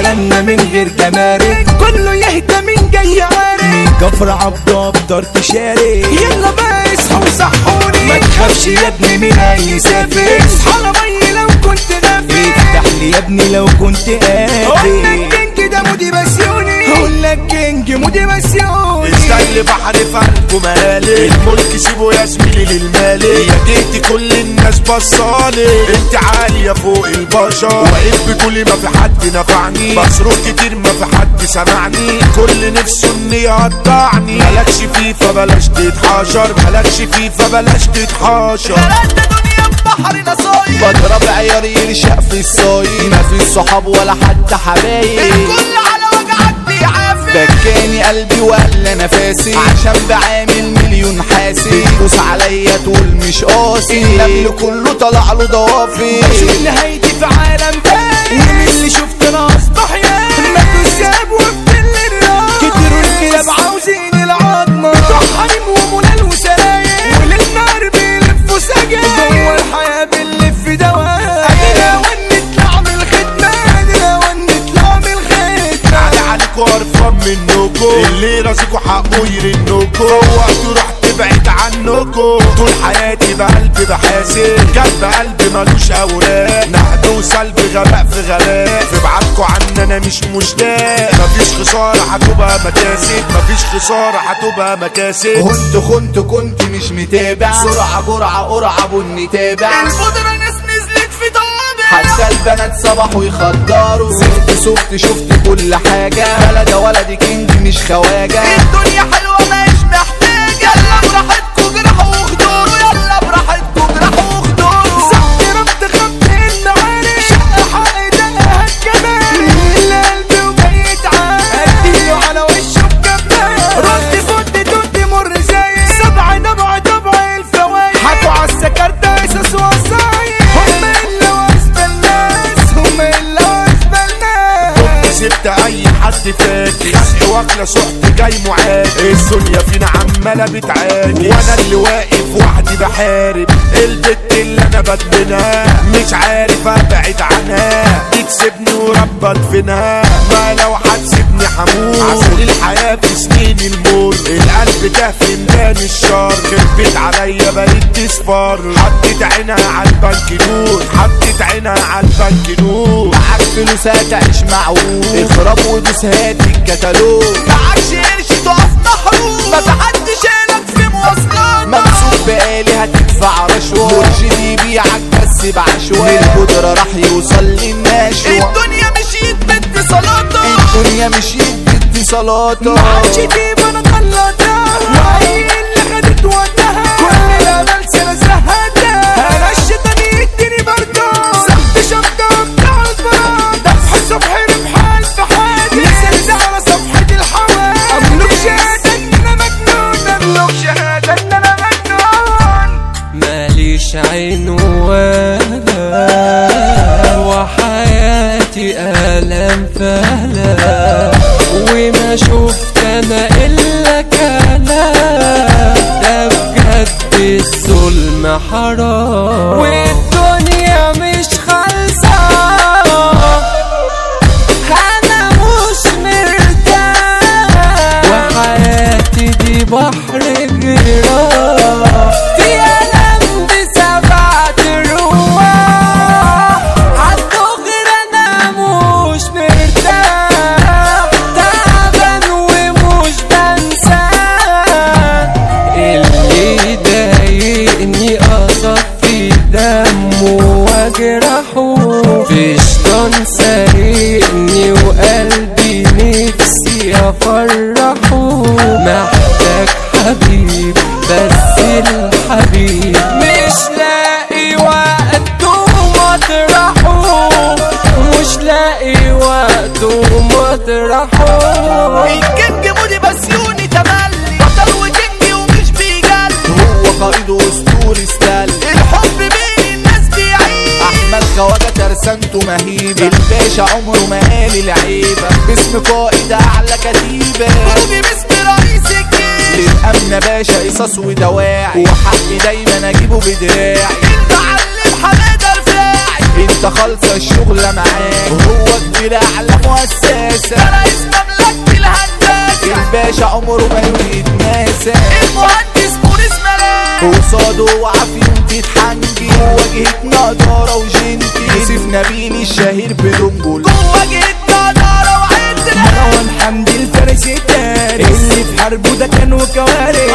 كلامنا من غير جمارك كله يهدى من جاي عارف من كفر عبده افضل تشارك يلا بقى اصحوا وصحوني ما تخافش يا ابني من أي سافر اصحى لمي لو كنت نافي. افتح لي يا ابني لو كنت قادر الكينج ده مودي بسيوني هقول لك كينج مودي بسيوني السل بحر في قلبه مالي الملك سيبه يا زميلي للمالي يا كل الناس بصالي انت عالية فوق البشر. واقف بكل ما في حد نفعني. بصرخ كتير ما في حد سمعني. كل نفسه ان يقطعني مالكش فيه فبلاش تتحاشر. مالكش فيه فبلاش تتحاشر. بلدنا دنيا بحر نصايب بضرب عيار يرشق في الصايم. ما في صحاب ولا حتى حبايب. الكل على وجعك بيعافي بكاني قلبي ولا نفاسي عشان بعامل مليون حاسي بتدوس عليا تقول مش قاسي. النمل كله طلع له ضوافي بشوف نهايتي في عالم تاني. ومن اللي شفت ناس ضحية. ماتوا الشاب وبتل الراس كتروا الكلاب عاوزين العظمة. حريم وملال وسراير وللنار بيلفوا سجاير جوه الحياة بنلف دواء. ادينا ونطلع من الخدمة. ادينا ونطلع من الخدمة. علي عليكوا قرفان منكوا اللي راسكوا حقه يرنكوا. وقتوا رحت عنكوا طول حياتي بقلبي بحاسب. قلب قلبي ملوش أوراق. نهد وسلب غباء في غباء. في بعدكوا عن أنا مش مشتاق. مفيش خسارة هتبقى مكاسب. مفيش خسارة هتبقى مكاسب. كنت كنت كنت مش متابع. سرعة جرعة قرعة بني تابع. البودرة ناس نزلت في طابع. حتى البنات صبحوا يخدروا. سفت سفت شفت كل حاجة. بلد ولد كينج مش خواجة. الدنيا فاتي خسق واكله سحت جاي معادي. الدنيا فينا عمالة بتعادي. وأنا اللي واقف وحدي بحارب. البت اللي أنا بدمنها. مش عارف أبعد عنها. بتسيبني وربط فينها ما لو هموت عسل الحياة في سنين الموت. القلب ده في ميدان الشر. كبت عليا بقيت تصفر. حطيت عينها على البنك نور. حطيت عينها على البنك نور. معاك فلوس هتعيش معقول. اخرب ودوس هات الكتالوج معكش الدنيا مشيت باتصالاتك ما عادش تجيب أنا غلطها وهي اللي خدت وقتها؟ كل الامل سنه زهقتها أنا الشيطان يديني برضه سحت شنطه بتاع البراء دفع صبحي بحال في حال نزلت على صفحة الحوال أملك شهادة إن أنا مجنون. أملك شهادة إن أنا مجنون. ماليش عين ولا وحياتي ألم فهلا وما شفت أنا إلا كلام ده بجد الظلم حرام. شيطان سارقني وقلبي نفسي أفرحه. محتاج حبيب بس الحبيب ترسانته مهيبه الباشا عمره ما قال العيبه باسم قائد أعلى كتيبه خروجي باسم رئيس الجيش. للأمن باشا قصص ودواعي. وحقي دايما أجيبه بدراعي. المعلم حماده رفاعي أنت خالصة الشغلة معاه هو كبير أعلى مؤسسة. رئيس مملكة الهندسة. الباشا عمره ما يتناسى المهندس موريس ملاك. قصاده وعافية تتحنجي واجهتنا نضارة وجنتي يوسف نبيل الشهير بدنجل جوه وعزنا مروان حمدي الفارس التاريخ. اللي في حربه ده كان وكوارث.